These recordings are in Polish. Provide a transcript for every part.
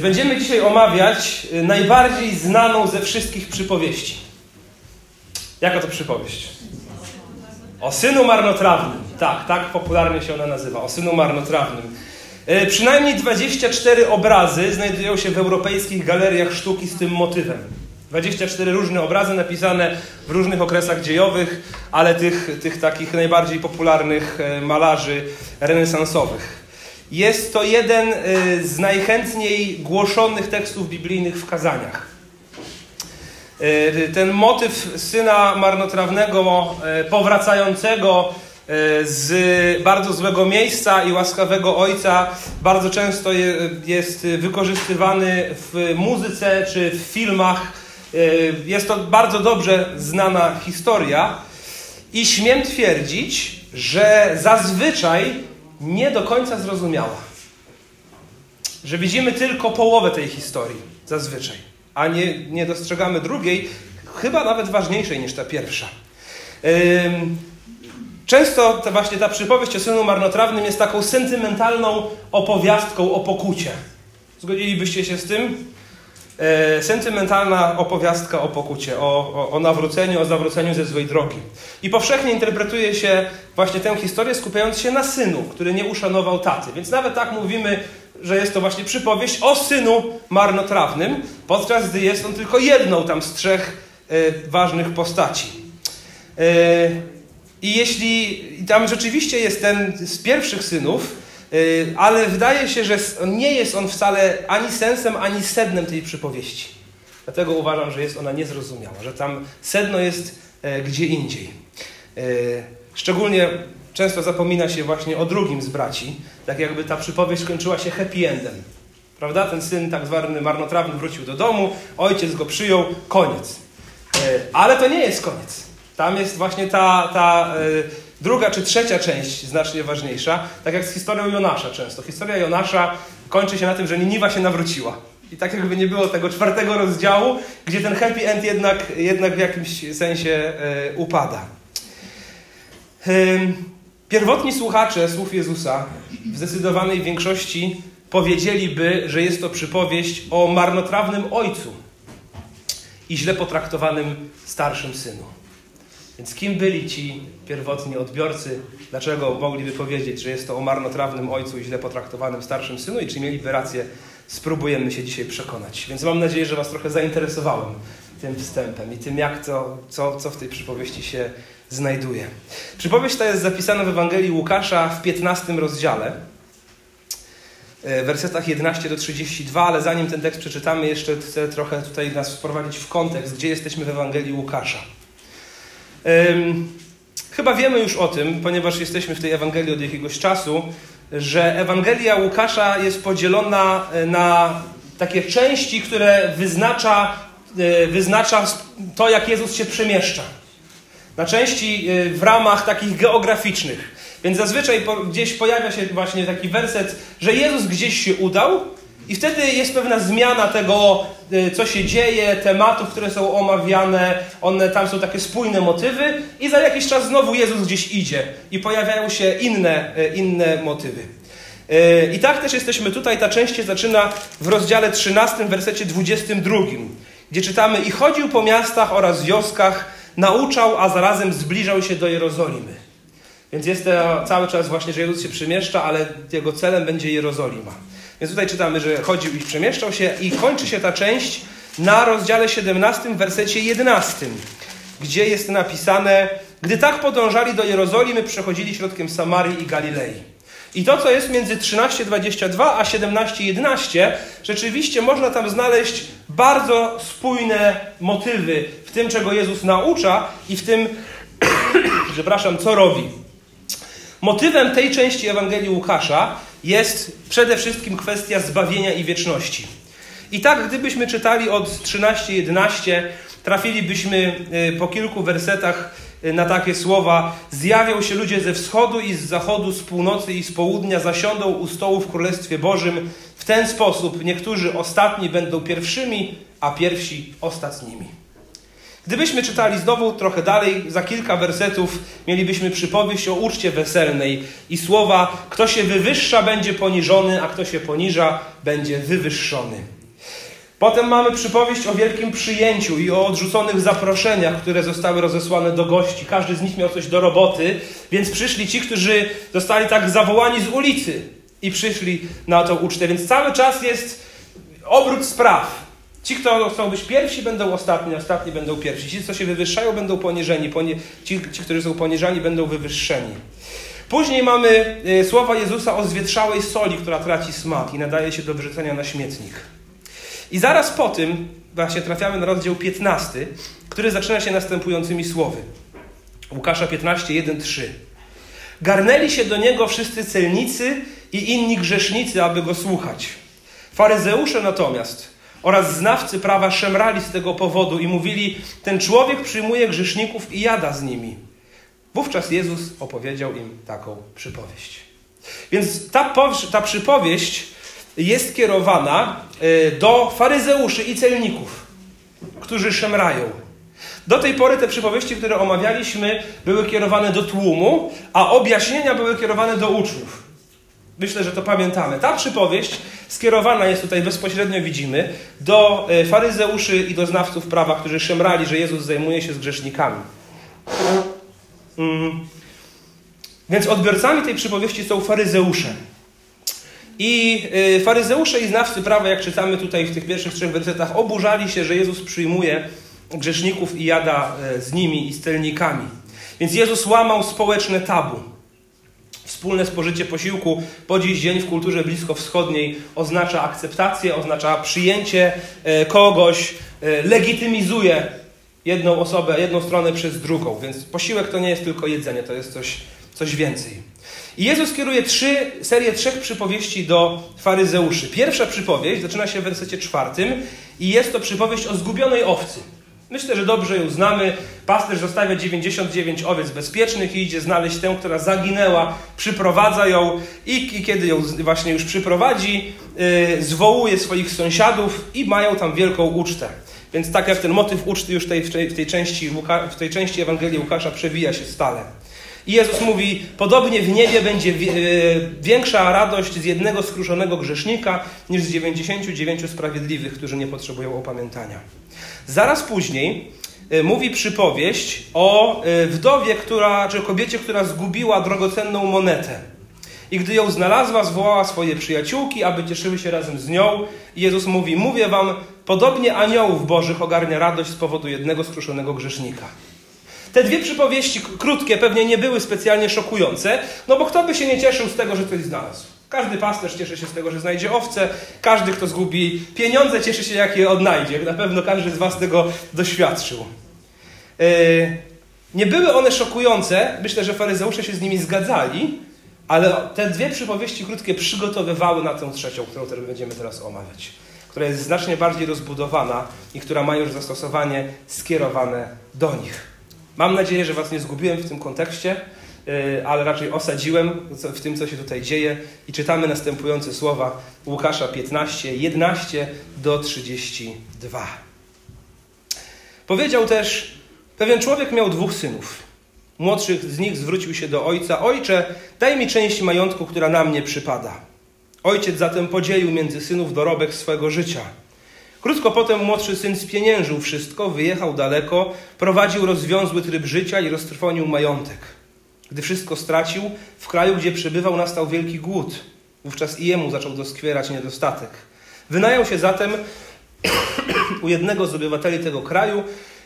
Będziemy dzisiaj omawiać y, najbardziej znaną ze wszystkich przypowieści. Jaka to przypowieść? O synu marnotrawnym. Tak, tak popularnie się ona nazywa. O synu marnotrawnym. Y, przynajmniej 24 obrazy znajdują się w europejskich galeriach sztuki z tym motywem. 24 różne obrazy napisane w różnych okresach dziejowych, ale tych, tych takich najbardziej popularnych y, malarzy renesansowych. Jest to jeden y, z najchętniej głoszonych tekstów biblijnych w kazaniach. Y, ten motyw syna marnotrawnego, y, powracającego z bardzo złego miejsca i łaskawego ojca, bardzo często jest wykorzystywany w muzyce czy w filmach. Jest to bardzo dobrze znana historia i śmiem twierdzić, że zazwyczaj nie do końca zrozumiała. Że widzimy tylko połowę tej historii, zazwyczaj, a nie, nie dostrzegamy drugiej, chyba nawet ważniejszej niż ta pierwsza. Często właśnie ta przypowieść o synu marnotrawnym jest taką sentymentalną opowiastką o pokucie. Zgodzilibyście się z tym? E, sentymentalna opowiastka o pokucie, o, o, o, nawróceniu, o zawróceniu ze złej drogi. I powszechnie interpretuje się właśnie tę historię skupiając się na synu, który nie uszanował taty. Więc nawet tak mówimy, że jest to właśnie przypowieść o synu marnotrawnym, podczas gdy jest on tylko jedną tam z trzech e, ważnych postaci. E, I jeśli tam rzeczywiście jest ten z pierwszych synów, ale wydaje się, że nie jest on wcale ani sensem, ani sednem tej przypowieści. Dlatego uważam, że jest ona niezrozumiała, że tam sedno jest e, gdzie indziej. E, szczególnie często zapomina się właśnie o drugim z braci, tak jakby ta przypowieść skończyła się happy endem. Prawda? Ten syn tak zwany marnotrawny wrócił do domu, ojciec go przyjął, koniec. E, ale to nie jest koniec. Tam jest właśnie ta, ta Druga czy trzecia część znacznie ważniejsza, tak jak z historią Jonasza często. Historia Jonasza kończy się na tym, że Niniwa się nawróciła. I tak jakby nie było tego czwartego rozdziału, gdzie ten happy end jednak, jednak w jakimś sensie e, upada. E, pierwotni słuchacze słów Jezusa w zdecydowanej większości powiedzieliby, że jest to przypowieść o marnotrawnym ojcu i źle potraktowanym starszym synu. Więc kim byli ci pierwotni odbiorcy? Dlaczego mogliby powiedzieć, że jest to o marnotrawnym ojcu i źle potraktowanym starszym synu? I czy mieliby rację? Spróbujemy się dzisiaj przekonać. Więc mam nadzieję, że Was trochę zainteresowałem tym wstępem i tym, jak to, co, co w tej przypowieści się znajduje. Przypowieść ta jest zapisana w Ewangelii Łukasza w 15 rozdziale, e, w wersetach 11 do 32, ale zanim ten tekst przeczytamy, jeszcze chcę trochę tutaj nas wprowadzić w kontekst, gdzie jesteśmy w Ewangelii Łukasza. Chyba wiemy już o tym, ponieważ jesteśmy w tej Ewangelii od jakiegoś czasu, że Ewangelia Łukasza jest podzielona e, na takie części, które wyznacza, e, wyznacza to, jak Jezus się przemieszcza. Na części e, w ramach takich geograficznych. Więc zazwyczaj gdzieś pojawia się właśnie taki werset, że Jezus gdzieś się udał, i wtedy jest pewna zmiana tego, y, co się dzieje, tematów, które są omawiane, one tam są takie spójne motywy, i za jakiś czas znowu Jezus gdzieś idzie i pojawiają się inne, y, inne motywy. Y, I tak też jesteśmy tutaj. Ta część się zaczyna w rozdziale 13, wersecie 22, gdzie czytamy: I chodził po miastach oraz wioskach, nauczał, a zarazem zbliżał się do Jerozolimy. Więc jest to cały czas właśnie, że Jezus się przemieszcza, ale jego celem będzie Jerozolima. Więc tutaj czytamy, że chodził i przemieszczał się i kończy się ta część na rozdziale 17, wersecie 11, gdzie jest napisane Gdy tak podążali do Jerozolimy, przechodzili środkiem Samarii i Galilei. I to, co jest między 13:22 a 17:11, rzeczywiście można tam znaleźć bardzo spójne motywy w tym, czego Jezus naucza i w tym, przepraszam, co robi. Motywem tej części Ewangelii Łukasza jest przede wszystkim kwestia zbawienia i wieczności. I tak, gdybyśmy czytali od 13-11, trafilibyśmy y, po kilku wersetach y, na takie słowa: Zjawią się ludzie ze wschodu i z zachodu, z północy i z południa, zasiądą u stołu w Królestwie Bożym. W ten sposób niektórzy ostatni będą pierwszymi, a pierwsi ostatnimi. Gdybyśmy czytali znowu trochę dalej, za kilka wersetów mielibyśmy przypowieść o uczcie weselnej i słowa: Kto się wywyższa, będzie poniżony, a kto się poniża, będzie wywyższony. Potem mamy przypowieść o wielkim przyjęciu i o odrzuconych zaproszeniach, które zostały rozesłane do gości. Każdy z nich miał coś do roboty, więc przyszli ci, którzy zostali tak zawołani z ulicy i przyszli na tą ucztę. Więc cały czas jest obrót spraw. Ci, kto chcą być pierwsi, będą ostatni, ostatni będą pierwsi. Ci, co się wywyższają, będą poniżeni. Poni ci, ci, którzy są poniżani, będą wywyższeni. Później mamy y, słowa Jezusa o zwietrzałej soli, która traci smak i nadaje się do wyrzucenia na śmietnik. I zaraz po tym właśnie trafiamy na rozdział 15, który zaczyna się następującymi słowy. Łukasza 15, 1, 3. Garnęli się do niego wszyscy celnicy i inni grzesznicy, aby go słuchać. Faryzeusze natomiast oraz znawcy prawa szemrali z tego powodu i mówili: Ten człowiek przyjmuje grzeszników i jada z nimi. Wówczas Jezus opowiedział im taką przypowieść. Więc ta, ta przypowieść jest kierowana e, do faryzeuszy i celników, którzy szemrają. Do tej pory te przypowieści, które omawialiśmy, były kierowane do tłumu, a objaśnienia były kierowane do uczniów. Myślę, że to pamiętamy. Ta przypowieść skierowana jest tutaj bezpośrednio, widzimy, do e, faryzeuszy i do znawców prawa, którzy szemrali, że Jezus zajmuje się z grzesznikami. Mm. Więc odbiorcami tej przypowieści są faryzeusze. I e, faryzeusze i znawcy prawa, jak czytamy tutaj w tych pierwszych trzech wersetach, oburzali się, że Jezus przyjmuje grzeszników i jada e, z nimi i z celnikami. Więc Jezus łamał społeczne tabu. Wspólne spożycie posiłku po dziś dzień w kulturze bliskowschodniej oznacza akceptację, oznacza przyjęcie e, kogoś, e, legitymizuje jedną osobę, jedną stronę przez drugą. Więc posiłek to nie jest tylko jedzenie, to jest coś, coś więcej. I Jezus kieruje trzy, serię trzech przypowieści do faryzeuszy. Pierwsza przypowieść zaczyna się w wersecie czwartym i jest to przypowieść o zgubionej owcy. Myślę, że dobrze ją znamy. Pasterz zostawia 99 owiec bezpiecznych i idzie znaleźć tę, która zaginęła, przyprowadza ją i, i kiedy ją właśnie już przyprowadzi, yy, zwołuje swoich sąsiadów i mają tam wielką ucztę. Więc tak jak ten motyw uczty już tej, w, tej, części, w tej części Ewangelii Łukasza przewija się stale. I Jezus mówi, podobnie w niebie będzie e, większa radość z jednego skruszonego grzesznika niż z 99 sprawiedliwych, którzy nie potrzebują opamiętania. Zaraz później e, mówi przypowieść o e, wdowie, która, czy kobiecie, która zgubiła drogocenną monetę. I gdy ją znalazła, zwołała swoje przyjaciółki, aby cieszyły się razem z nią. I Jezus mówi: Mówię wam, podobnie aniołów bożych ogarnia radość z powodu jednego skruszonego grzesznika. Te dwie przypowieści krótkie pewnie nie były specjalnie szokujące, no bo kto by się nie cieszył z tego, że coś znalazł? Każdy pasterz cieszy się z tego, że znajdzie owce. Każdy, kto zgubi pieniądze, cieszy się, jak je odnajdzie. Na pewno każdy z Was tego doświadczył. E, nie były one szokujące. Myślę, że faryzeusze się z nimi zgadzali, ale te dwie przypowieści krótkie przygotowywały na tę trzecią, którą będziemy teraz omawiać. Która jest znacznie bardziej rozbudowana i która ma już zastosowanie skierowane do nich. Mam nadzieję, że Was nie zgubiłem w tym kontekście, y, ale raczej osadziłem w tym, co się tutaj dzieje i czytamy następujące słowa Łukasza 15, 11 do 32. Powiedział też, pewien człowiek miał dwóch synów. Młodszy z nich zwrócił się do ojca: Ojcze, daj mi część majątku, która na mnie przypada. Ojciec zatem podzielił między synów dorobek swego życia. Krótko potem młodszy syn spieniężył wszystko, wyjechał daleko, prowadził rozwiązły tryb życia i roztrwonił majątek. Gdy wszystko stracił, w kraju, gdzie przebywał, nastał wielki głód. Wówczas i jemu zaczął doskwierać niedostatek. Wynajął się zatem u jednego z obywateli tego kraju,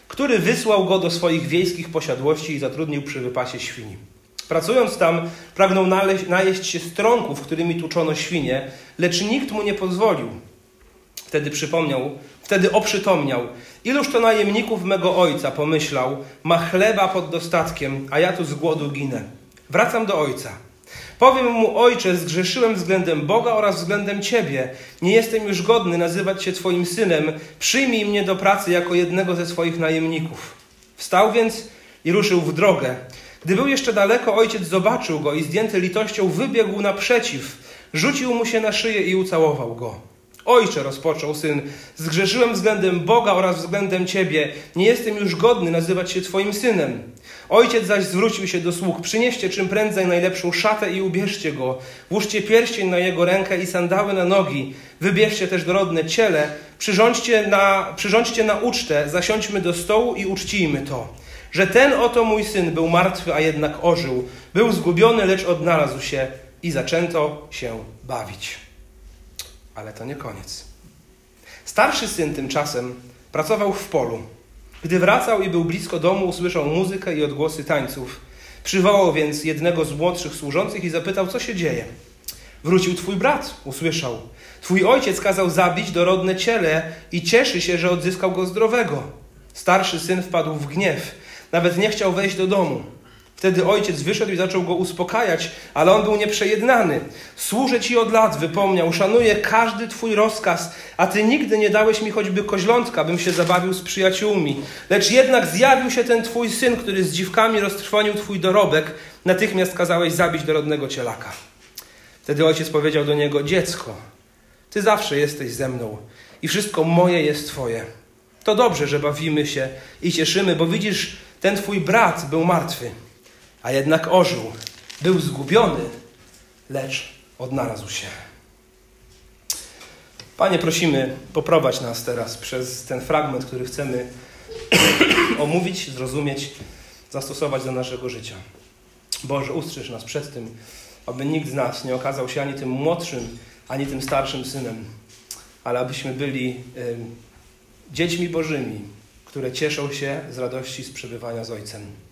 który wysłał go do swoich wiejskich posiadłości i zatrudnił przy wypasie świni. Pracując tam, pragnął najeść się stronków, którymi tuczono świnie, lecz nikt mu nie pozwolił. Wtedy przypomniał, wtedy oprzytomniał. Iluż to najemników mego ojca, pomyślał, ma chleba pod dostatkiem, a ja tu z głodu ginę. Wracam do ojca. Powiem mu, ojcze, zgrzeszyłem względem Boga oraz względem ciebie. Nie jestem już godny nazywać się twoim synem. Przyjmij mnie do pracy jako jednego ze swoich najemników. Wstał więc i ruszył w drogę. Gdy był jeszcze daleko, ojciec zobaczył go i zdjęty litością wybiegł naprzeciw. Rzucił mu się na szyję i ucałował go. Ojcze, rozpoczął syn, zgrzeszyłem względem Boga oraz względem Ciebie. Nie jestem już godny nazywać się Twoim synem. Ojciec zaś zwrócił się do sług. Przynieście czym prędzej najlepszą szatę i ubierzcie go. Włóżcie pierścień na jego rękę i sandały na nogi. Wybierzcie też dorodne ciele. Przyrządźcie na, przyrządźcie na ucztę. Zasiądźmy do stołu i uczcijmy to. Że ten oto mój syn był martwy, a jednak ożył. Był zgubiony, lecz odnalazł się i zaczęto się bawić. Ale to nie koniec. Starszy syn tymczasem pracował w polu. Gdy wracał i był blisko domu, usłyszał muzykę i odgłosy tańców. Przywołał więc jednego z młodszych służących i zapytał, co się dzieje. Wrócił twój brat, usłyszał. Twój ojciec kazał zabić dorodne ciele i cieszy się, że odzyskał go zdrowego. Starszy syn wpadł w gniew. Nawet nie chciał wejść do domu. Wtedy ojciec wyszedł i zaczął go uspokajać, ale on był nieprzejednany. Służę ci od lat, wypomniał, szanuję każdy twój rozkaz, a ty nigdy nie dałeś mi choćby koźlątka, bym się zabawił z przyjaciółmi. Lecz jednak zjawił się ten twój syn, który z dziwkami roztrwonił twój dorobek, natychmiast kazałeś zabić dorodnego cielaka. Wtedy ojciec powiedział do niego: Dziecko, ty zawsze jesteś ze mną i wszystko moje jest twoje. To dobrze, że bawimy się i cieszymy, bo widzisz, ten twój brat był martwy a jednak ożył. Był zgubiony, lecz odnalazł się. Panie, prosimy, poprowadź nas teraz przez ten fragment, który chcemy omówić, zrozumieć, zastosować do naszego życia. Boże, ustrzeż nas przed tym, aby nikt z nas nie okazał się ani tym młodszym, ani tym starszym synem, ale abyśmy byli y, dziećmi Bożymi, które cieszą się z radości z przebywania z Ojcem.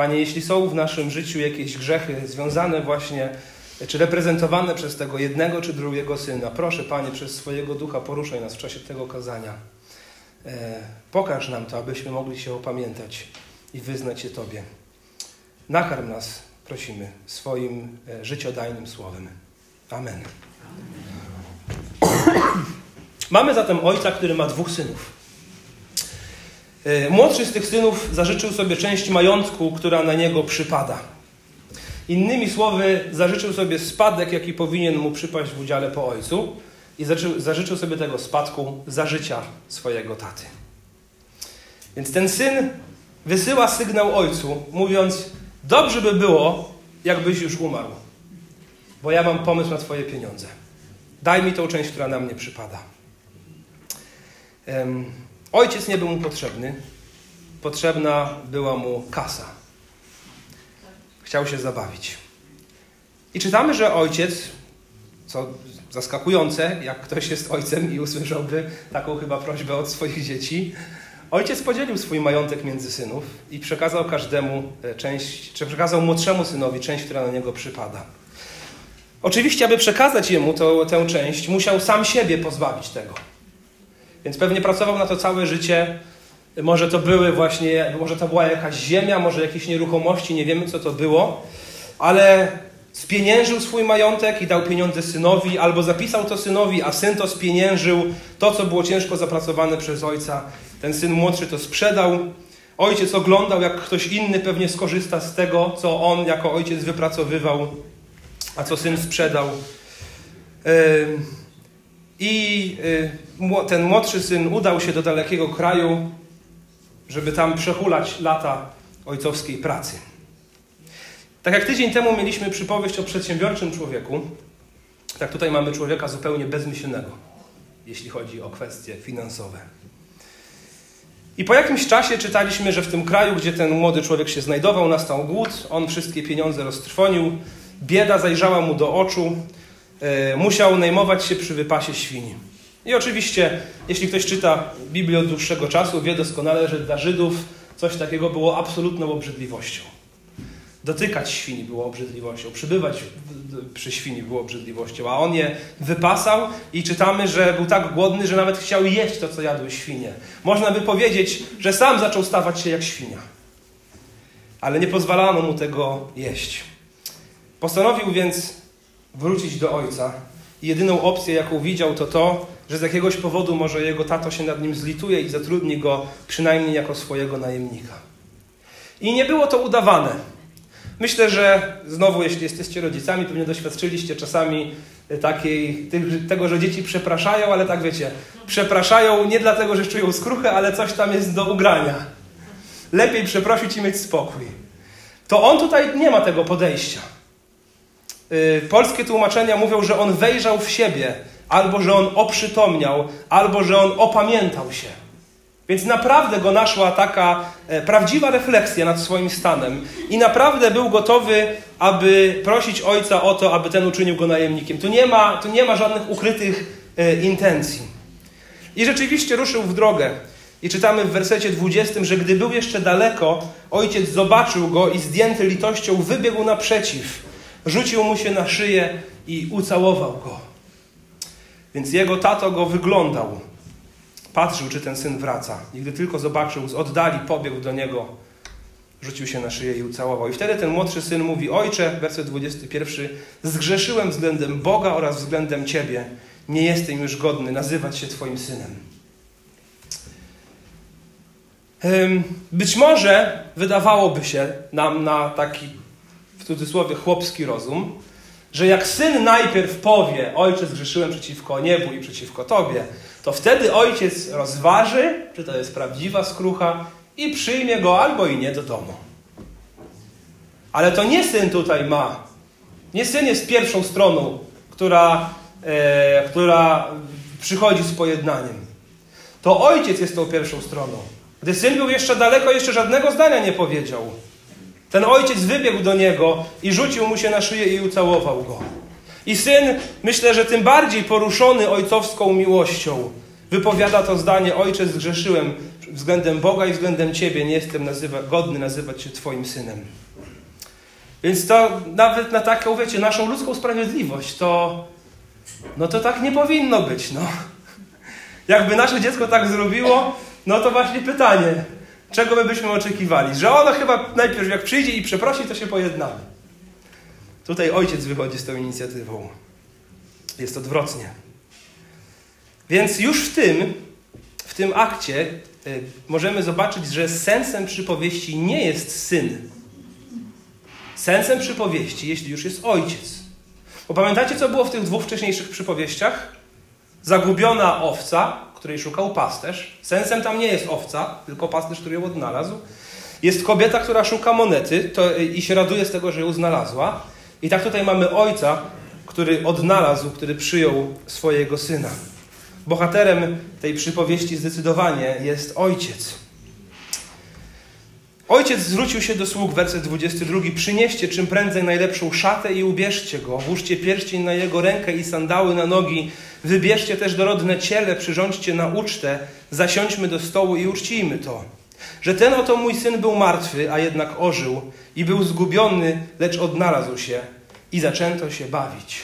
Panie, jeśli są w naszym życiu jakieś grzechy związane właśnie, czy reprezentowane przez tego jednego czy drugiego syna, proszę Panie, przez swojego ducha poruszaj nas w czasie tego kazania. E, pokaż nam to, abyśmy mogli się opamiętać i wyznać się Tobie. Nakarm nas, prosimy, swoim e, życiodajnym słowem. Amen. Mamy zatem ojca, który ma dwóch synów. E, młodszy z tych synów zażyczył sobie część majątku, która na niego przypada. Innymi słowy, zażyczył sobie spadek, jaki powinien mu przypaść w udziale po ojcu, i zażyczył, sobie tego spadku za życia swojego taty. Więc ten syn wysyła sygnał ojcu, mówiąc: Dobrze by było, jakbyś już umarł, bo ja mam pomysł na Twoje pieniądze. Daj mi tą część, która na mnie przypada. Ojciec nie był mu potrzebny, potrzebna była mu kasa. Chciał się zabawić. I czytamy, że ojciec, co zaskakujące, jak ktoś jest ojcem i usłyszałby taką chyba prośbę od swoich dzieci, ojciec podzielił swój majątek między synów i przekazał każdemu e, część, czy przekazał młodszemu synowi część, która na niego przypada. Oczywiście, aby przekazać jemu to, tę część, musiał sam siebie pozbawić tego. Więc pewnie pracował na to całe życie. Może to były właśnie, może to była jakaś ziemia, może jakieś nieruchomości, nie wiemy co to było, ale spieniężył swój majątek i dał pieniądze synowi, albo zapisał to synowi, a syn to spieniężył, to co było ciężko zapracowane przez ojca. Ten syn młodszy to sprzedał. Ojciec oglądał, jak ktoś inny pewnie skorzysta z tego, co on jako ojciec wypracowywał, a co syn sprzedał. Yy i y, ten młodszy syn udał się do dalekiego kraju, żeby tam przehulać lata ojcowskiej pracy. Tak jak tydzień temu mieliśmy przypowieść o przedsiębiorczym człowieku, tak tutaj mamy człowieka zupełnie bezmyślnego, jeśli chodzi o kwestie finansowe. I po jakimś czasie czytaliśmy, że w tym kraju, gdzie ten młody człowiek się znajdował, nastał głód, on wszystkie pieniądze roztrwonił, bieda zajrzała mu do oczu, musiał najmować się przy wypasie świni. I oczywiście, jeśli ktoś czyta Biblię od dłuższego czasu, wie doskonale, że dla Żydów coś takiego było absolutną obrzydliwością. Dotykać świni było obrzydliwością, przybywać przy świni było obrzydliwością, a on je wypasał i czytamy, że był tak głodny, że nawet chciał jeść to, co jadły świnie. Można by powiedzieć, że sam zaczął stawać się jak świnia. Ale nie pozwalano mu tego jeść. Postanowił więc wrócić do ojca. I jedyną opcję, jaką widział, to to, że z jakiegoś powodu może jego tato się nad nim zlituje i zatrudni go przynajmniej jako swojego najemnika. I nie było to udawane. Myślę, że znowu, jeśli jesteście rodzicami, pewnie doświadczyliście czasami takiej, tego, że dzieci przepraszają, ale tak wiecie, przepraszają nie dlatego, że czują skruchę, ale coś tam jest do ugrania. Lepiej przeprosić i mieć spokój. To on tutaj nie ma tego podejścia. Y, polskie tłumaczenia mówią, że on wejrzał w siebie, albo że on oprzytomniał, albo że on opamiętał się. Więc naprawdę go naszła taka e, prawdziwa refleksja nad swoim stanem i naprawdę był gotowy, aby prosić ojca o to, aby ten uczynił go najemnikiem. Tu nie ma, tu nie ma żadnych ukrytych e, intencji. I rzeczywiście ruszył w drogę. I czytamy w wersecie 20, że gdy był jeszcze daleko, ojciec zobaczył go i zdjęty litością wybiegł naprzeciw. Rzucił mu się na szyję i ucałował go. Więc jego tato go wyglądał. Patrzył, czy ten syn wraca. I gdy tylko zobaczył, z oddali pobiegł do niego, rzucił się na szyję i ucałował. I wtedy ten młodszy syn mówi: Ojcze, werset 21, zgrzeszyłem względem Boga oraz względem Ciebie. Nie jestem już godny nazywać się Twoim synem. Być może wydawałoby się nam na taki, cudzysłowie, chłopski rozum, że jak syn najpierw powie: Ojcze, zgrzeszyłem przeciwko niebu i przeciwko Tobie, to wtedy ojciec rozważy, czy to jest prawdziwa skrucha i przyjmie go albo i nie do domu. Ale to nie syn tutaj ma. Nie syn jest pierwszą stroną, która, e, która przychodzi z pojednaniem. To ojciec jest tą pierwszą stroną. Gdy syn był jeszcze daleko, jeszcze żadnego zdania nie powiedział. Ten ojciec wybiegł do niego i rzucił mu się na szyję i ucałował go. I syn, myślę, że tym bardziej poruszony ojcowską miłością, wypowiada to zdanie: Ojcze, zgrzeszyłem względem Boga i względem Ciebie, nie jestem nazywa, godny nazywać się Twoim synem. Więc to nawet na taką, wiecie, naszą ludzką sprawiedliwość, to no to tak nie powinno być, no. Jakby nasze dziecko tak zrobiło, no to właśnie pytanie, czego my byśmy oczekiwali? Że ono chyba najpierw jak przyjdzie i przeprosi, to się pojednamy. Tutaj ojciec wychodzi z tą inicjatywą. Jest odwrotnie. Więc już w tym, w tym akcie y, możemy zobaczyć, że sensem przypowieści nie jest syn. Sensem przypowieści, jeśli już jest ojciec. Bo pamiętacie, co było w tych dwóch wcześniejszych przypowieściach? Zagubiona owca, której szukał pasterz. Sensem tam nie jest owca, tylko pasterz, który ją odnalazł. Jest kobieta, która szuka monety to, i się raduje z tego, że ją znalazła. I tak tutaj mamy ojca, który odnalazł, który przyjął swojego syna. Bohaterem tej przypowieści zdecydowanie jest ojciec. Ojciec zwrócił się do sług, werset 22. Przynieście czym prędzej najlepszą szatę i ubierzcie go. Włóżcie pierścień na jego rękę i sandały na nogi. Wybierzcie też dorodne ciele, przyrządźcie na ucztę. Zasiądźmy do stołu i uczcijmy to. Że ten oto mój syn był martwy, a jednak ożył i był zgubiony, lecz odnalazł się i zaczęto się bawić.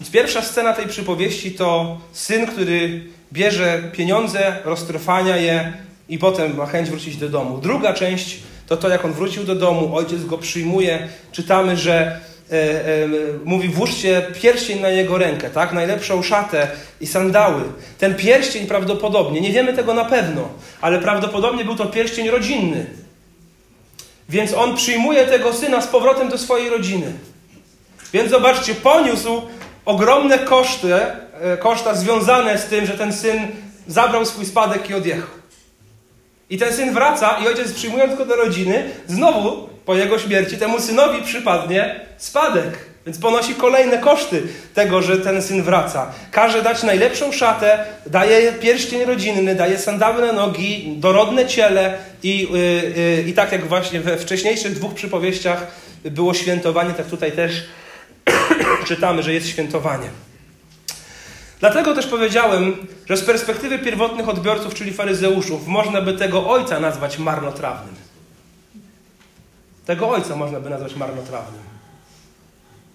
Więc pierwsza scena tej przypowieści to syn, który bierze pieniądze, roztrwania je i potem ma chęć wrócić do domu. Druga część to to, jak on wrócił do domu, ojciec go przyjmuje. Czytamy, że mówi, włóżcie pierścień na jego rękę, tak? Najlepszą szatę i sandały. Ten pierścień prawdopodobnie, nie wiemy tego na pewno, ale prawdopodobnie był to pierścień rodzinny. Więc on przyjmuje tego syna z powrotem do swojej rodziny. Więc zobaczcie, poniósł ogromne koszty, e, koszta związane z tym, że ten syn zabrał swój spadek i odjechał. I ten syn wraca i ojciec przyjmując go do rodziny, znowu po jego śmierci temu synowi przypadnie spadek. Więc ponosi kolejne koszty tego, że ten syn wraca. Każe dać najlepszą szatę, daje pierścień rodzinny, daje sandały na nogi, dorodne ciele i, yy, yy, i tak jak właśnie we wcześniejszych dwóch przypowieściach było świętowanie, tak tutaj też czytamy, że jest świętowanie. Dlatego też powiedziałem, że z perspektywy pierwotnych odbiorców, czyli faryzeuszów, można by tego ojca nazwać marnotrawnym. Tego ojca można by nazwać marnotrawnym.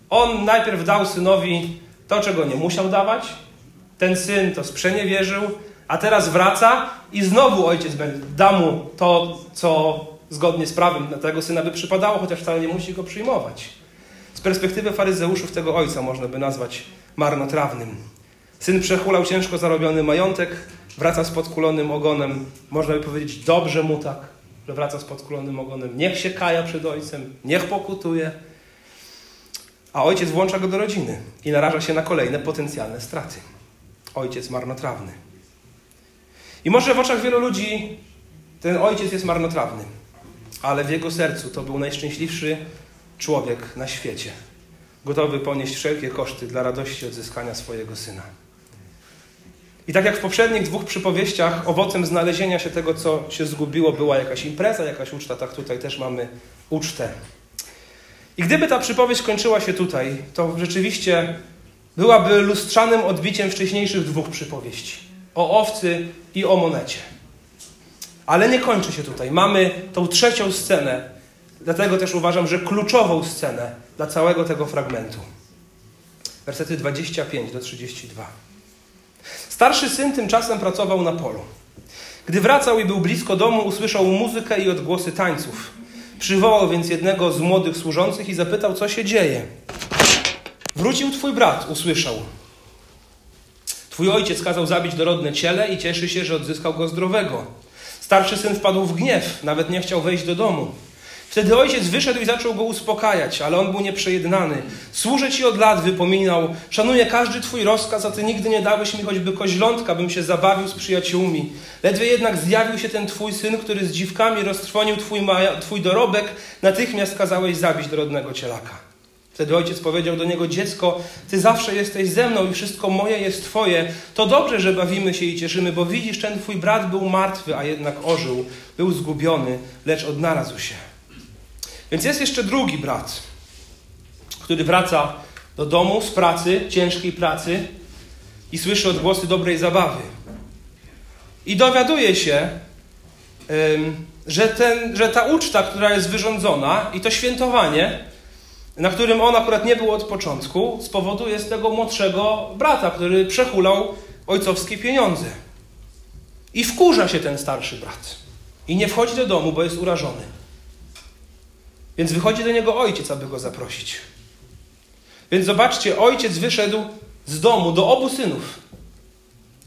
On najpierw dał synowi to, czego nie musiał dawać. Ten syn to sprzeniewierzył, a teraz wraca i znowu ojciec da mu to, co zgodnie z prawem na tego syna by przypadało, chociaż wcale nie musi go przyjmować. Z perspektywy faryzeuszów tego ojca można by nazwać marnotrawnym. Syn przechulał ciężko zarobiony majątek, wraca z podkulonym ogonem. Można by powiedzieć, dobrze mu tak, że wraca z podkulonym ogonem. Niech się kaja przed ojcem, niech pokutuje. A ojciec włącza go do rodziny i naraża się na kolejne potencjalne straty. Ojciec marnotrawny. I może w oczach wielu ludzi ten ojciec jest marnotrawny, ale w jego sercu to był najszczęśliwszy człowiek na świecie, gotowy ponieść wszelkie koszty dla radości odzyskania swojego syna. I tak jak w poprzednich dwóch przypowieściach, owocem znalezienia się tego, co się zgubiło, była jakaś impreza, jakaś uczta, tak tutaj też mamy ucztę. I gdyby ta przypowieść kończyła się tutaj, to rzeczywiście byłaby lustrzanym odbiciem wcześniejszych dwóch przypowieści o owcy i o monecie. Ale nie kończy się tutaj. Mamy tą trzecią scenę, dlatego też uważam, że kluczową scenę dla całego tego fragmentu. Wersety 25 do 32. Starszy syn tymczasem pracował na polu. Gdy wracał i był blisko domu, usłyszał muzykę i odgłosy tańców. Przywołał więc jednego z młodych służących i zapytał, co się dzieje. Wrócił twój brat, usłyszał. Twój ojciec kazał zabić dorodne ciele i cieszy się, że odzyskał go zdrowego. Starszy syn wpadł w gniew, nawet nie chciał wejść do domu. Wtedy ojciec wyszedł i zaczął go uspokajać, ale on był nieprzejednany. Służę ci od lat, wypominał. Szanuję każdy twój rozkaz, a ty nigdy nie dałeś mi choćby koźlątka, bym się zabawił z przyjaciółmi. Ledwie jednak zjawił się ten twój syn, który z dziwkami roztrwonił twój, maja, twój dorobek, natychmiast kazałeś zabić dorodnego cielaka. Wtedy ojciec powiedział do niego: Dziecko, ty zawsze jesteś ze mną i wszystko moje jest twoje. To dobrze, że bawimy się i cieszymy, bo widzisz, ten twój brat był martwy, a jednak ożył. Był zgubiony, lecz odnalazł się. Więc jest jeszcze drugi brat, który wraca do domu z pracy, ciężkiej pracy i słyszy odgłosy dobrej zabawy. I dowiaduje się, że, ten, że ta uczta, która jest wyrządzona i to świętowanie, na którym on akurat nie był od początku, z tego młodszego brata, który przehulał ojcowskie pieniądze. I wkurza się ten starszy brat. I nie wchodzi do domu, bo jest urażony. Więc wychodzi do niego ojciec, aby go zaprosić. Więc zobaczcie, ojciec wyszedł z domu do obu synów.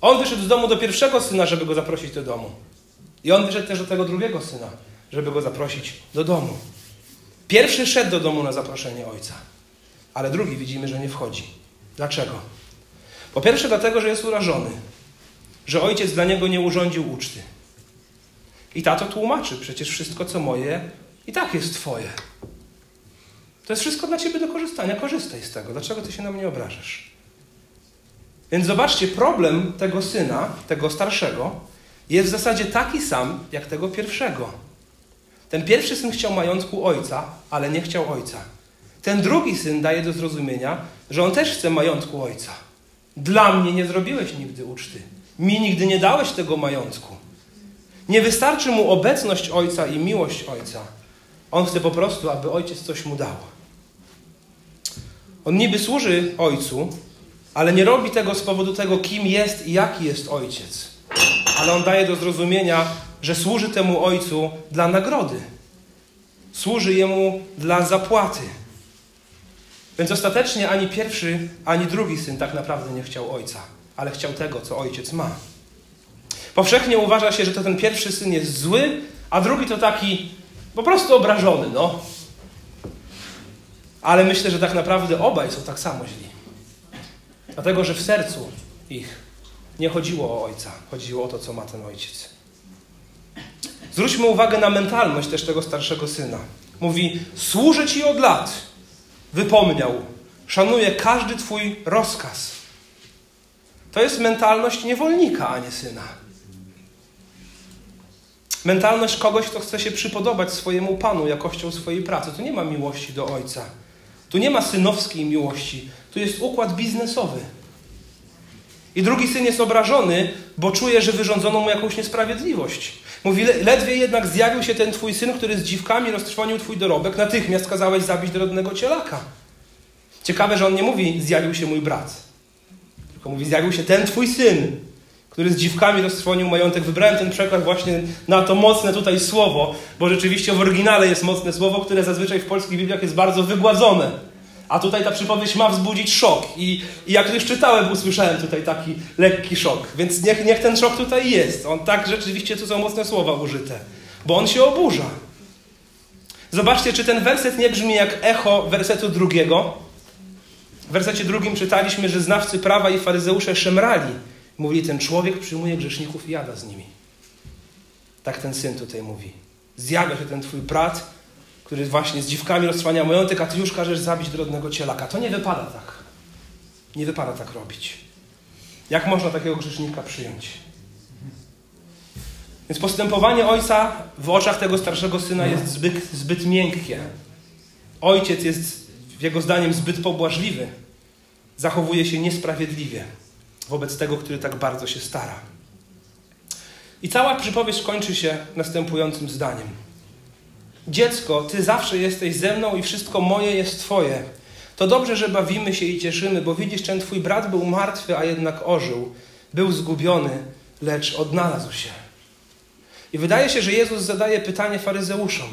On wyszedł z domu do pierwszego syna, żeby go zaprosić do domu. I on wyszedł też do tego drugiego syna, żeby go zaprosić do domu. Pierwszy szedł do domu na zaproszenie ojca, ale drugi widzimy, że nie wchodzi. Dlaczego? Po pierwsze, dlatego, że jest urażony, że ojciec dla niego nie urządził uczty. I tato tłumaczy: przecież wszystko, co moje, i tak jest Twoje. To jest wszystko dla Ciebie do korzystania. Korzystaj z tego. Dlaczego Ty się na mnie obrażasz? Więc zobaczcie, problem tego syna, tego starszego, jest w zasadzie taki sam jak tego pierwszego. Ten pierwszy syn chciał majątku ojca, ale nie chciał ojca. Ten drugi syn daje do zrozumienia, że on też chce majątku ojca. Dla mnie nie zrobiłeś nigdy uczty. Mi nigdy nie dałeś tego majątku. Nie wystarczy mu obecność ojca i miłość ojca. On chce po prostu, aby ojciec coś mu dał. On niby służy ojcu, ale nie robi tego z powodu tego, kim jest i jaki jest ojciec. Ale on daje do zrozumienia, że służy temu ojcu dla nagrody. Służy jemu dla zapłaty. Więc ostatecznie ani pierwszy, ani drugi syn tak naprawdę nie chciał ojca, ale chciał tego, co ojciec ma. Powszechnie uważa się, że to ten pierwszy syn jest zły, a drugi to taki po prostu obrażony, no. Ale myślę, że tak naprawdę obaj są tak samo źli. Dlatego, że w sercu ich nie chodziło o ojca, chodziło o to, co ma ten ojciec. Zwróćmy uwagę na mentalność też tego starszego syna. Mówi: Służę ci od lat. Wypomniał. Szanuję każdy twój rozkaz. To jest mentalność niewolnika, a nie syna. Mentalność kogoś, kto chce się przypodobać swojemu Panu jakością swojej pracy. Tu nie ma miłości do Ojca. Tu nie ma synowskiej miłości. Tu jest układ biznesowy. I drugi syn jest obrażony, bo czuje, że wyrządzono mu jakąś niesprawiedliwość. Mówi, ledwie jednak zjawił się ten twój syn, który z dziwkami roztrwonił twój dorobek, natychmiast kazałeś zabić dorodnego cielaka. Ciekawe, że on nie mówi, zjawił się mój brat. Tylko mówi, zjawił się ten twój syn, który z dziwkami roztrwonił majątek. Wybrałem ten przekład właśnie na to mocne tutaj słowo, bo rzeczywiście w oryginale jest mocne słowo, które zazwyczaj w polskich Bibliach jest bardzo wygładzone. A tutaj ta przypowieść ma wzbudzić szok. I, i jak już czytałem, usłyszałem tutaj taki lekki szok. Więc niech, niech ten szok tutaj jest. On tak rzeczywiście, tu są mocne słowa użyte. Bo on się oburza. Zobaczcie, czy ten werset nie brzmi jak echo wersetu drugiego. wersecie drugim czytaliśmy, że znawcy prawa i faryzeusze szemrali. Mówili, ten człowiek przyjmuje grzeszników i jada z nimi. Tak ten syn tutaj mówi. Zjawia się ten twój brat, który właśnie z dziwkami roztrwania majątek, a ty już każesz zabić drobnego cielaka. To nie wypada tak. Nie wypada tak robić. Jak można takiego grzesznika przyjąć? Więc postępowanie ojca w oczach tego starszego syna jest zbyt, zbyt miękkie. Ojciec jest, jego zdaniem, zbyt pobłażliwy. Zachowuje się niesprawiedliwie wobec tego, który tak bardzo się stara. I cała przypowieść kończy się następującym zdaniem. Dziecko, ty zawsze jesteś ze mną i wszystko moje jest twoje. To dobrze, że bawimy się i cieszymy, bo widzisz, ten twój brat był martwy, a jednak ożył. Był zgubiony, lecz odnalazł się. I wydaje się, że Jezus zadaje pytanie faryzeuszom.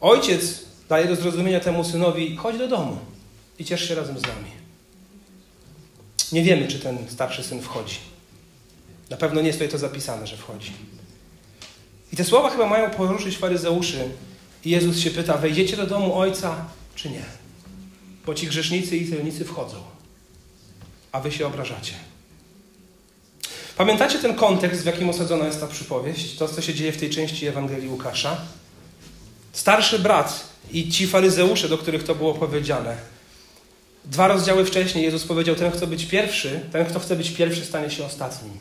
Ojciec daje do zrozumienia temu synowi: chodź do domu i ciesz się razem z nami. Nie wiemy, czy ten starszy syn wchodzi. Na pewno nie jest tutaj to zapisane, że wchodzi. I te słowa chyba mają poruszyć faryzeuszy. I Jezus się pyta: wejdziecie do domu ojca, czy nie? Bo ci grzesznicy i celnicy wchodzą, a wy się obrażacie. Pamiętacie ten kontekst, w jakim osadzona jest ta przypowieść? To, co się dzieje w tej części Ewangelii Łukasza? Starszy brat i ci faryzeusze, do których to było powiedziane. Dwa rozdziały wcześniej Jezus powiedział: Ten, kto być pierwszy, ten, kto chce być pierwszy, stanie się ostatnim.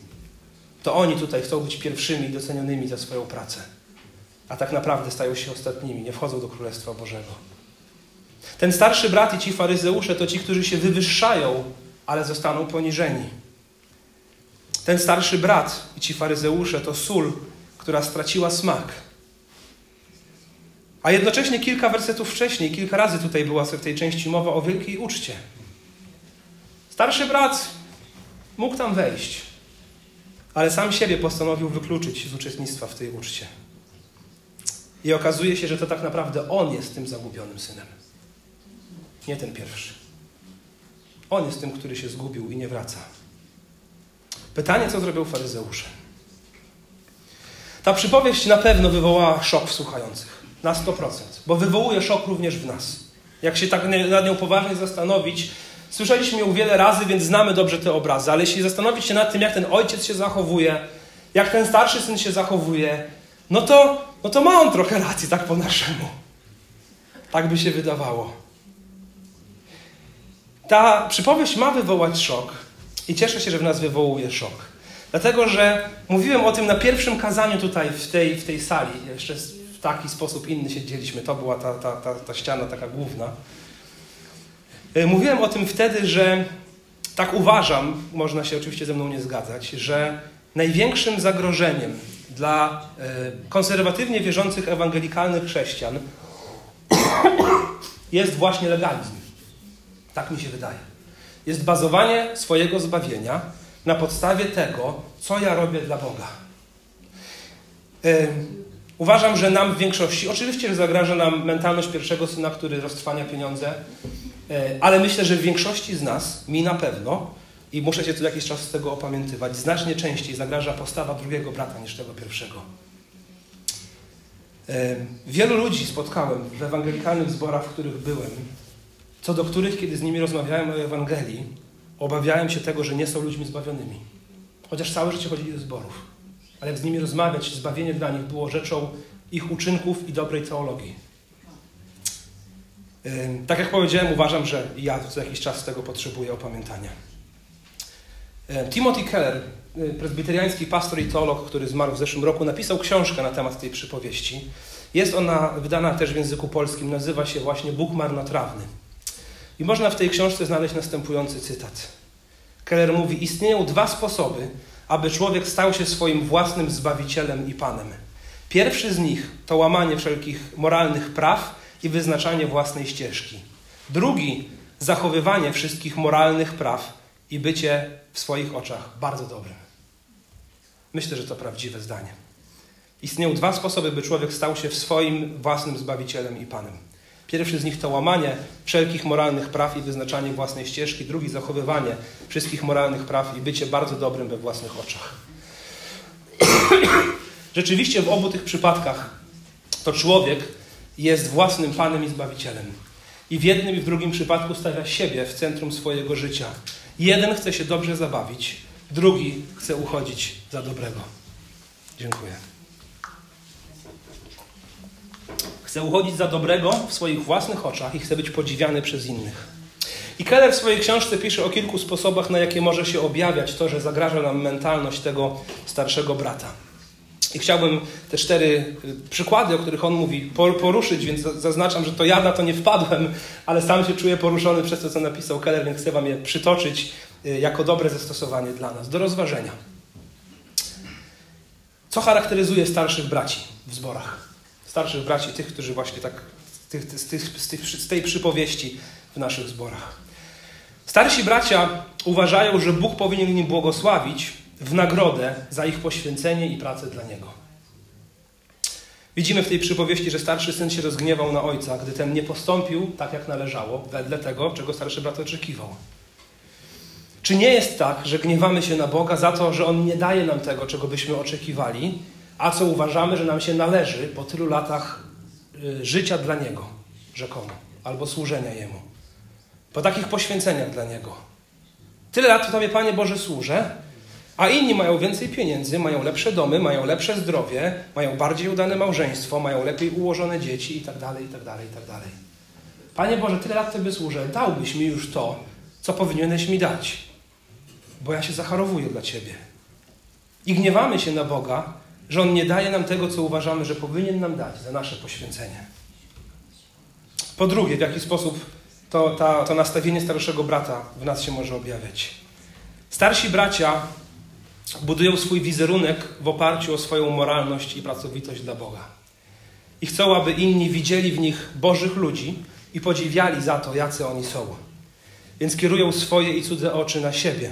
To oni tutaj chcą być pierwszymi docenionymi za swoją pracę. A tak naprawdę stają się ostatnimi, nie wchodzą do Królestwa Bożego. Ten starszy brat i ci faryzeusze to ci, którzy się wywyższają, ale zostaną poniżeni. Ten starszy brat i ci faryzeusze to sól, która straciła smak. A jednocześnie kilka wersetów wcześniej, kilka razy tutaj była w tej części mowa o wielkiej uczcie. Starszy brat mógł tam wejść, ale sam siebie postanowił wykluczyć z uczestnictwa w tej uczcie. I okazuje się, że to tak naprawdę on jest tym zagubionym synem. Nie ten pierwszy. On jest tym, który się zgubił i nie wraca. Pytanie, co zrobił faryzeusze? Ta przypowieść na pewno wywołała szok w słuchających. Na 100%. Bo wywołuje szok również w nas. Jak się tak nad nią poważnie zastanowić, słyszeliśmy ją wiele razy, więc znamy dobrze te obrazy, ale jeśli zastanowić się nad tym, jak ten ojciec się zachowuje, jak ten starszy syn się zachowuje, no to, no to ma on trochę racji, tak po naszemu. Tak by się wydawało. Ta przypowieść ma wywołać szok i cieszę się, że w nas wywołuje szok. Dlatego, że mówiłem o tym na pierwszym kazaniu tutaj w tej, w tej sali. Jeszcze w taki sposób inny siedzieliśmy. To była ta, ta, ta, ta ściana taka główna. E, mówiłem o tym wtedy, że tak uważam, można się oczywiście ze mną nie zgadzać, że największym zagrożeniem dla e, konserwatywnie wierzących ewangelikalnych chrześcijan jest właśnie legalizm. Tak mi się wydaje. Jest bazowanie swojego zbawienia na podstawie tego, co ja robię dla Boga. Uważam, że nam w większości, oczywiście zagraża nam mentalność pierwszego syna, który roztrwania pieniądze, yy, ale myślę, że w większości z nas, mi na pewno, i muszę się co jakiś czas z tego opamiętywać, znacznie częściej zagraża postawa drugiego brata niż tego pierwszego. Yy, wielu ludzi spotkałem w ewangelikalnych zborach, w których byłem, co do których, kiedy z nimi rozmawiałem o Ewangelii, obawiałem się tego, że nie są ludźmi zbawionymi. Chociaż całe życie chodzili do zborów. Ale jak z nimi rozmawiać, zbawienie dla nich było rzeczą ich uczynków i dobrej teologii. Tak jak powiedziałem, uważam, że ja co jakiś czas tego potrzebuję opamiętania. Timothy Keller, y, prezbiteriański pastor i teolog, który zmarł w zeszłym roku, napisał książkę na temat tej przypowieści. Jest ona wydana też w języku polskim, nazywa się właśnie Bóg marnotrawny. I można w tej książce znaleźć następujący cytat. Keller mówi: Istnieją dwa sposoby, aby człowiek stał się swoim własnym zbawicielem i panem. Pierwszy z nich to łamanie wszelkich moralnych praw i wyznaczanie własnej ścieżki. Drugi zachowywanie wszystkich moralnych praw i bycie w swoich oczach bardzo dobrym. Myślę, że to prawdziwe zdanie. Istnieją dwa sposoby, by człowiek stał się swoim własnym zbawicielem i panem. Pierwszy z nich to łamanie wszelkich moralnych praw i wyznaczanie własnej ścieżki. Drugi zachowywanie wszystkich moralnych praw i bycie bardzo dobrym we własnych oczach. Rzeczywiście w obu tych przypadkach to człowiek jest własnym Panem i Zbawicielem. I w jednym i w drugim przypadku stawia siebie w centrum swojego życia. Jeden chce się dobrze zabawić, drugi chce uchodzić za dobrego. Dziękuję. Chce uchodzić za dobrego w swoich własnych oczach i chce być podziwiany przez innych. I Keller w swojej książce pisze o kilku sposobach, na jakie może się objawiać to, że zagraża nam mentalność tego starszego brata. I chciałbym te cztery y, przykłady, o których on mówi, poruszyć, więc zaznaczam, że to ja na to nie wpadłem, ale sam się czuję poruszony przez to, co napisał Keller, więc chcę Wam je przytoczyć y, jako dobre zastosowanie dla nas, do rozważenia. Co charakteryzuje starszych braci w zborach? Starszych braci, tych, którzy właśnie tak z, tych, z, tych, z tej przypowieści w naszych zborach. Starsi bracia uważają, że Bóg powinien im błogosławić w nagrodę za ich poświęcenie i pracę dla Niego. Widzimy w tej przypowieści, że starszy syn się rozgniewał na ojca, gdy ten nie postąpił tak, jak należało, wedle tego, czego starszy brat oczekiwał. Czy nie jest tak, że gniewamy się na Boga za to, że On nie daje nam tego, czego byśmy oczekiwali, a co uważamy, że nam się należy po tylu latach y, życia dla Niego, rzekomo, albo służenia Jemu? Po takich poświęceniach dla Niego. Tyle lat Tobie, Panie Boże, służę, a inni mają więcej pieniędzy, mają lepsze domy, mają lepsze zdrowie, mają bardziej udane małżeństwo, mają lepiej ułożone dzieci itd., itd., itd. Panie Boże, tyle lat Tobie służę, dałbyś mi już to, co powinieneś mi dać, bo ja się zacharowuję dla Ciebie. I gniewamy się na Boga, że On nie daje nam tego, co uważamy, że powinien nam dać za nasze poświęcenie. Po drugie, w jaki sposób to, ta, to nastawienie starszego brata w nas się może objawiać. Starsi bracia budują swój wizerunek w oparciu o swoją moralność i pracowitość dla Boga. I chcą, aby inni widzieli w nich Bożych ludzi i podziwiali za to, jacy oni są. Więc kierują swoje i cudze oczy na siebie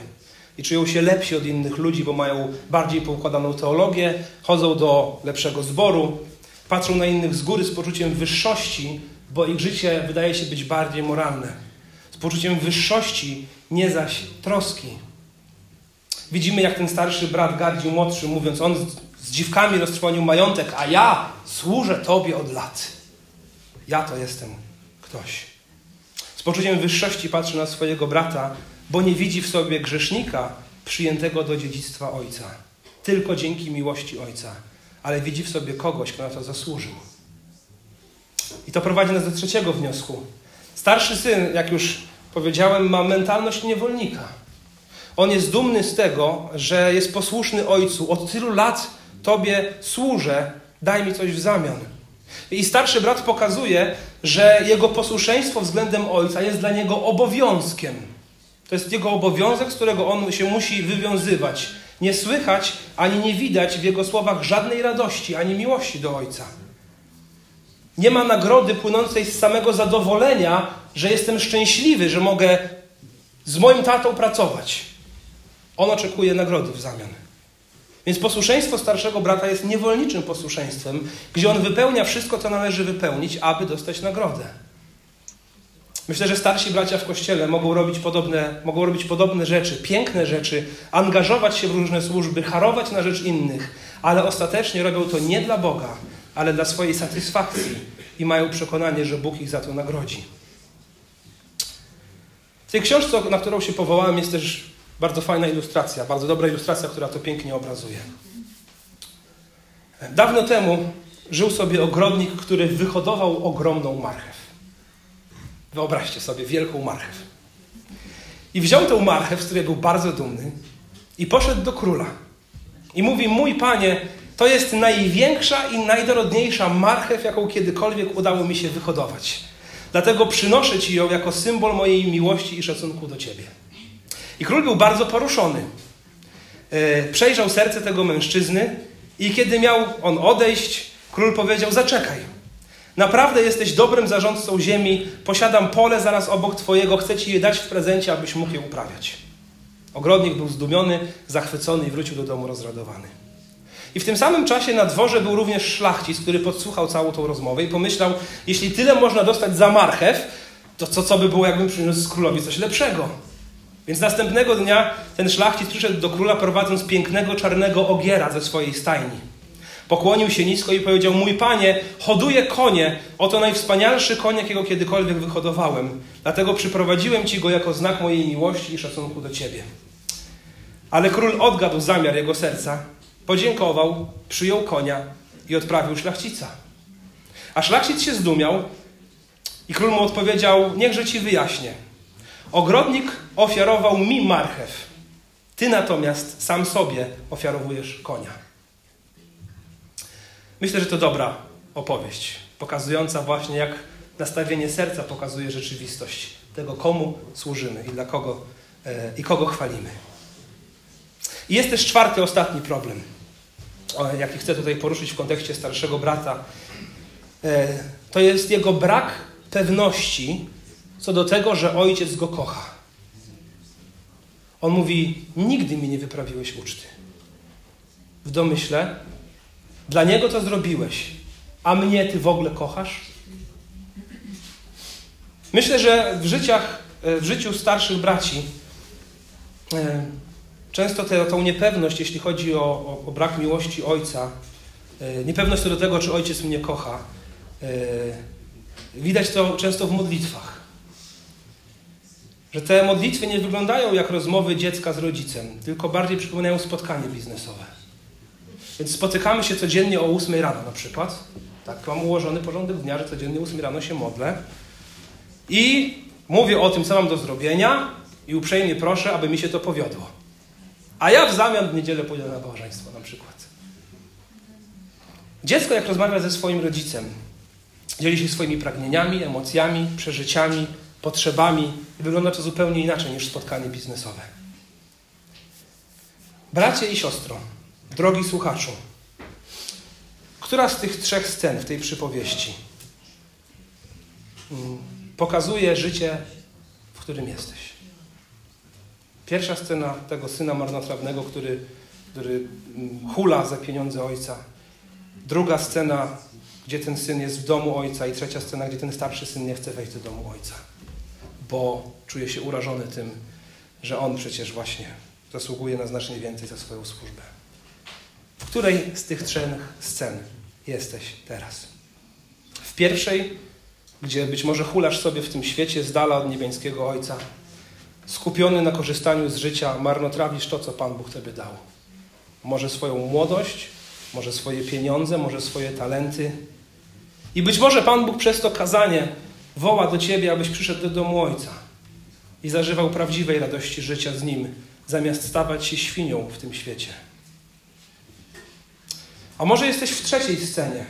i czują się lepsi od innych ludzi, bo mają bardziej poukładaną teologię, chodzą do lepszego zboru, patrzą na innych z góry z poczuciem wyższości, bo ich życie wydaje się być bardziej moralne. Z poczuciem wyższości, nie zaś troski. Widzimy, jak ten starszy brat gardził młodszy, mówiąc, on z dziwkami roztrwonił majątek, a ja służę Tobie od lat. Ja to jestem ktoś. Z poczuciem wyższości patrzy na swojego brata, bo nie widzi w sobie grzesznika przyjętego do dziedzictwa Ojca. Tylko dzięki miłości Ojca. Ale widzi w sobie kogoś, kto na to zasłużył. I to prowadzi nas do trzeciego wniosku. Starszy syn, jak już powiedziałem, ma mentalność niewolnika. On jest dumny z tego, że jest posłuszny Ojcu. Od tylu lat Tobie służę, daj mi coś w zamian. I starszy brat pokazuje, że jego posłuszeństwo względem Ojca jest dla niego obowiązkiem. To jest jego obowiązek, z którego on się musi wywiązywać. Nie słychać ani nie widać w jego słowach żadnej radości ani miłości do Ojca. Nie ma nagrody płynącej z samego zadowolenia, że jestem szczęśliwy, że mogę z moim tatą pracować. On oczekuje nagrody w zamian. Więc posłuszeństwo starszego brata jest niewolniczym posłuszeństwem, gdzie on wypełnia wszystko, co należy wypełnić, aby dostać nagrodę. Myślę, że starsi bracia w kościele mogą robić podobne, mogą robić podobne rzeczy, piękne rzeczy, angażować się w różne służby, harować na rzecz innych, ale ostatecznie robią to nie dla Boga, ale dla swojej satysfakcji i mają przekonanie, że Bóg ich za to nagrodzi. W tej książce, na którą się powołałem, jest też bardzo fajna ilustracja, bardzo dobra ilustracja, która to pięknie obrazuje. Dawno temu żył sobie ogrodnik, który wyhodował ogromną marchew. Wyobraźcie sobie wielką marchew. I wziął tę marchew, z której był bardzo dumny, i poszedł do króla. I mówi: Mój panie, to jest największa i najdorodniejsza marchew, jaką kiedykolwiek udało mi się wyhodować. Dlatego przynoszę ci ją jako symbol mojej miłości i szacunku do ciebie. I król był bardzo poruszony. E, przejrzał serce tego mężczyzny i kiedy miał on odejść, król powiedział: Zaczekaj. Naprawdę jesteś dobrym zarządcą ziemi. Posiadam pole zaraz obok twojego. Chcę ci je dać w prezencie, abyś mógł je uprawiać. Ogrodnik był zdumiony, zachwycony i wrócił do domu rozradowany. I w tym samym czasie na dworze był również szlachcic, który podsłuchał całą tą rozmowę i pomyślał, jeśli tyle można dostać za marchew, to co, co by było, jakbym przyniósł królowi coś lepszego. Więc następnego dnia ten szlachcic przyszedł do króla prowadząc pięknego czarnego ogiera ze swojej stajni. Pokłonił się nisko i powiedział: Mój panie, hoduję konie. Oto najwspanialszy koń, jakiego kiedykolwiek wyhodowałem. Dlatego przyprowadziłem ci go jako znak mojej miłości i szacunku do ciebie. Ale król odgadł zamiar jego serca, podziękował, przyjął konia i odprawił szlachcica. A szlachcic się zdumiał i król mu odpowiedział: Niechże ci wyjaśnię. Ogrodnik ofiarował mi marchew, ty natomiast sam sobie ofiarowujesz konia. Myślę, że to dobra opowieść, pokazująca właśnie, jak nastawienie serca pokazuje rzeczywistość tego, komu służymy i dla kogo e, i kogo chwalimy. I jest też czwarty, ostatni problem, jaki chcę tutaj poruszyć w kontekście starszego brata. E, to jest jego brak pewności co do tego, że ojciec go kocha. On mówi: Nigdy mi nie wyprawiłeś uczty. W domyśle dla niego to zrobiłeś, a mnie ty w ogóle kochasz? Myślę, że w, życiach, e, w życiu starszych braci e, często tę, tą niepewność, jeśli chodzi o, o, o, brak miłości ojca, e, niepewność co do tego, czy ojciec mnie kocha, widać to często w modlitwach. Że te modlitwy nie wyglądają jak rozmowy dziecka z rodzicem, tylko bardziej przypominają spotkanie biznesowe. Więc spotykamy się codziennie o 8 rano na przykład. Tak, mam ułożony porządek dnia, że codziennie o 8 rano się modlę. I mówię o tym, co mam do zrobienia i uprzejmie proszę, aby mi się to powiodło. A ja w zamian w niedzielę pójdę na nabożeństwo na przykład. Dziecko, jak rozmawia ze swoim rodzicem, dzieli się swoimi pragnieniami, emocjami, przeżyciami, potrzebami i wygląda to zupełnie inaczej niż spotkanie biznesowe. Bracie i siostro, Drogi słuchaczu, która z tych trzech scen w tej przypowieści mm, pokazuje życie, w którym jesteś? Pierwsza scena tego syna marnotrawnego, który, który mm, hula za pieniądze ojca. Druga scena, gdzie ten syn jest w domu ojca. I trzecia scena, gdzie ten starszy syn nie chce wejść do domu ojca, bo czuje się urażony tym, że on przecież właśnie zasługuje na znacznie więcej za swoją służbę. Której z tych trzech scen jesteś teraz? W pierwszej, gdzie być może hulasz sobie w tym świecie z dala od niebiańskiego Ojca, skupiony na korzystaniu z życia, marnotrawisz to, co Pan Bóg Tobie dał. Może swoją młodość, może swoje pieniądze, może swoje talenty. I być może Pan Bóg przez to kazanie woła do Ciebie, abyś przyszedł do domu Ojca i zażywał prawdziwej radości życia z Nim, zamiast stawać się świnią w tym świecie. A może jesteś w trzeciej scenie.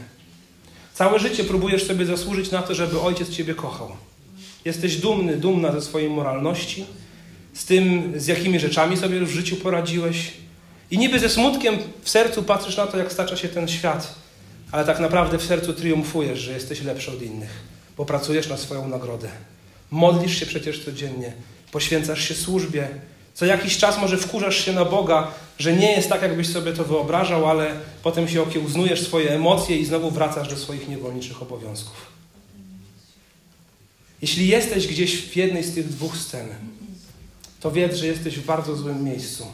Całe życie próbujesz sobie zasłużyć na to, żeby ojciec ciebie kochał. Jesteś dumny, dumna ze swojej moralności, z tym, z jakimi rzeczami sobie w życiu poradziłeś. I niby ze smutkiem w sercu patrzysz na to, jak stacza się ten świat, ale tak naprawdę w sercu triumfujesz, że jesteś lepszy od innych, bo pracujesz na swoją nagrodę. Modlisz się przecież codziennie, poświęcasz się służbie, co jakiś czas może wkurzasz się na Boga, że nie jest tak, jakbyś sobie to wyobrażał, ale potem się okiełznujesz swoje emocje i znowu wracasz do swoich niewolniczych obowiązków. Jeśli jesteś gdzieś w jednej z tych dwóch scen, to wiedz, że jesteś w bardzo złym miejscu,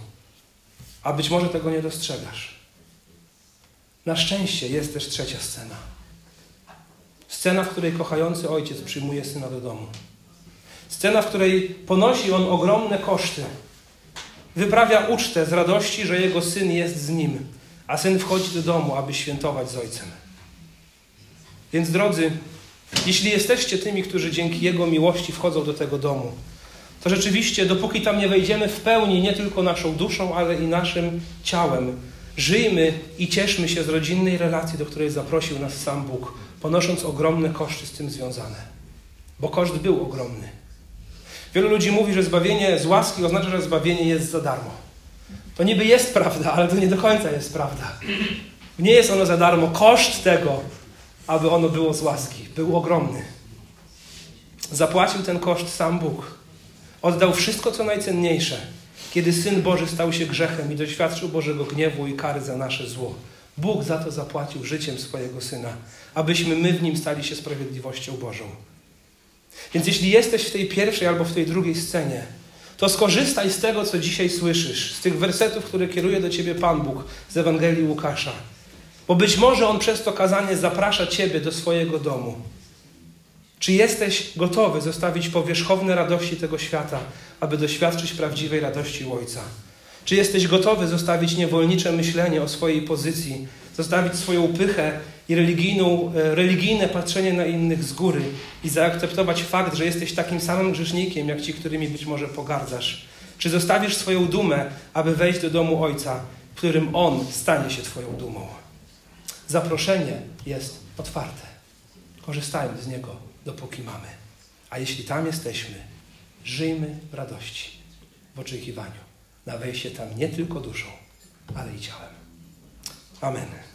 a być może tego nie dostrzegasz. Na szczęście jest też trzecia scena. Scena, w której kochający ojciec przyjmuje syna do domu. Scena, w której ponosi on ogromne koszty Wyprawia ucztę z radości, że jego syn jest z nim, a syn wchodzi do domu, aby świętować z ojcem. Więc drodzy, jeśli jesteście tymi, którzy dzięki Jego miłości wchodzą do tego domu, to rzeczywiście, dopóki tam nie wejdziemy w pełni, nie tylko naszą duszą, ale i naszym ciałem, żyjmy i cieszmy się z rodzinnej relacji, do której zaprosił nas sam Bóg, ponosząc ogromne koszty z tym związane. Bo koszt był ogromny. Wielu ludzi mówi, że zbawienie z łaski oznacza, że zbawienie jest za darmo. To niby jest prawda, ale to nie do końca jest prawda. Nie jest ono za darmo. Koszt tego, aby ono było z łaski, był ogromny. Zapłacił ten koszt sam Bóg. Oddał wszystko, co najcenniejsze, kiedy Syn Boży stał się grzechem i doświadczył Bożego gniewu i kary za nasze zło. Bóg za to zapłacił życiem swojego Syna, abyśmy my w Nim stali się sprawiedliwością Bożą. Więc jeśli jesteś w tej pierwszej albo w tej drugiej scenie, to skorzystaj z tego, co dzisiaj słyszysz, z tych wersetów, które kieruje do ciebie Pan Bóg z Ewangelii Łukasza. Bo być może On przez to kazanie zaprasza Ciebie do swojego domu. Czy jesteś gotowy zostawić powierzchowne radości tego świata, aby doświadczyć prawdziwej radości Ojca? Czy jesteś gotowy zostawić niewolnicze myślenie o swojej pozycji, zostawić swoją pychę i religijną, e, religijne patrzenie na innych z góry i zaakceptować fakt, że jesteś takim samym grzesznikiem, jak ci, którymi być może pogardzasz? Czy zostawisz swoją dumę, aby wejść do domu Ojca, w którym On stanie się Twoją dumą? Zaproszenie jest otwarte. Korzystajmy z niego, dopóki mamy. A jeśli tam jesteśmy, żyjmy w radości, w oczekiwaniu na wejście tam nie tylko duszą, ale i ciałem. Amen.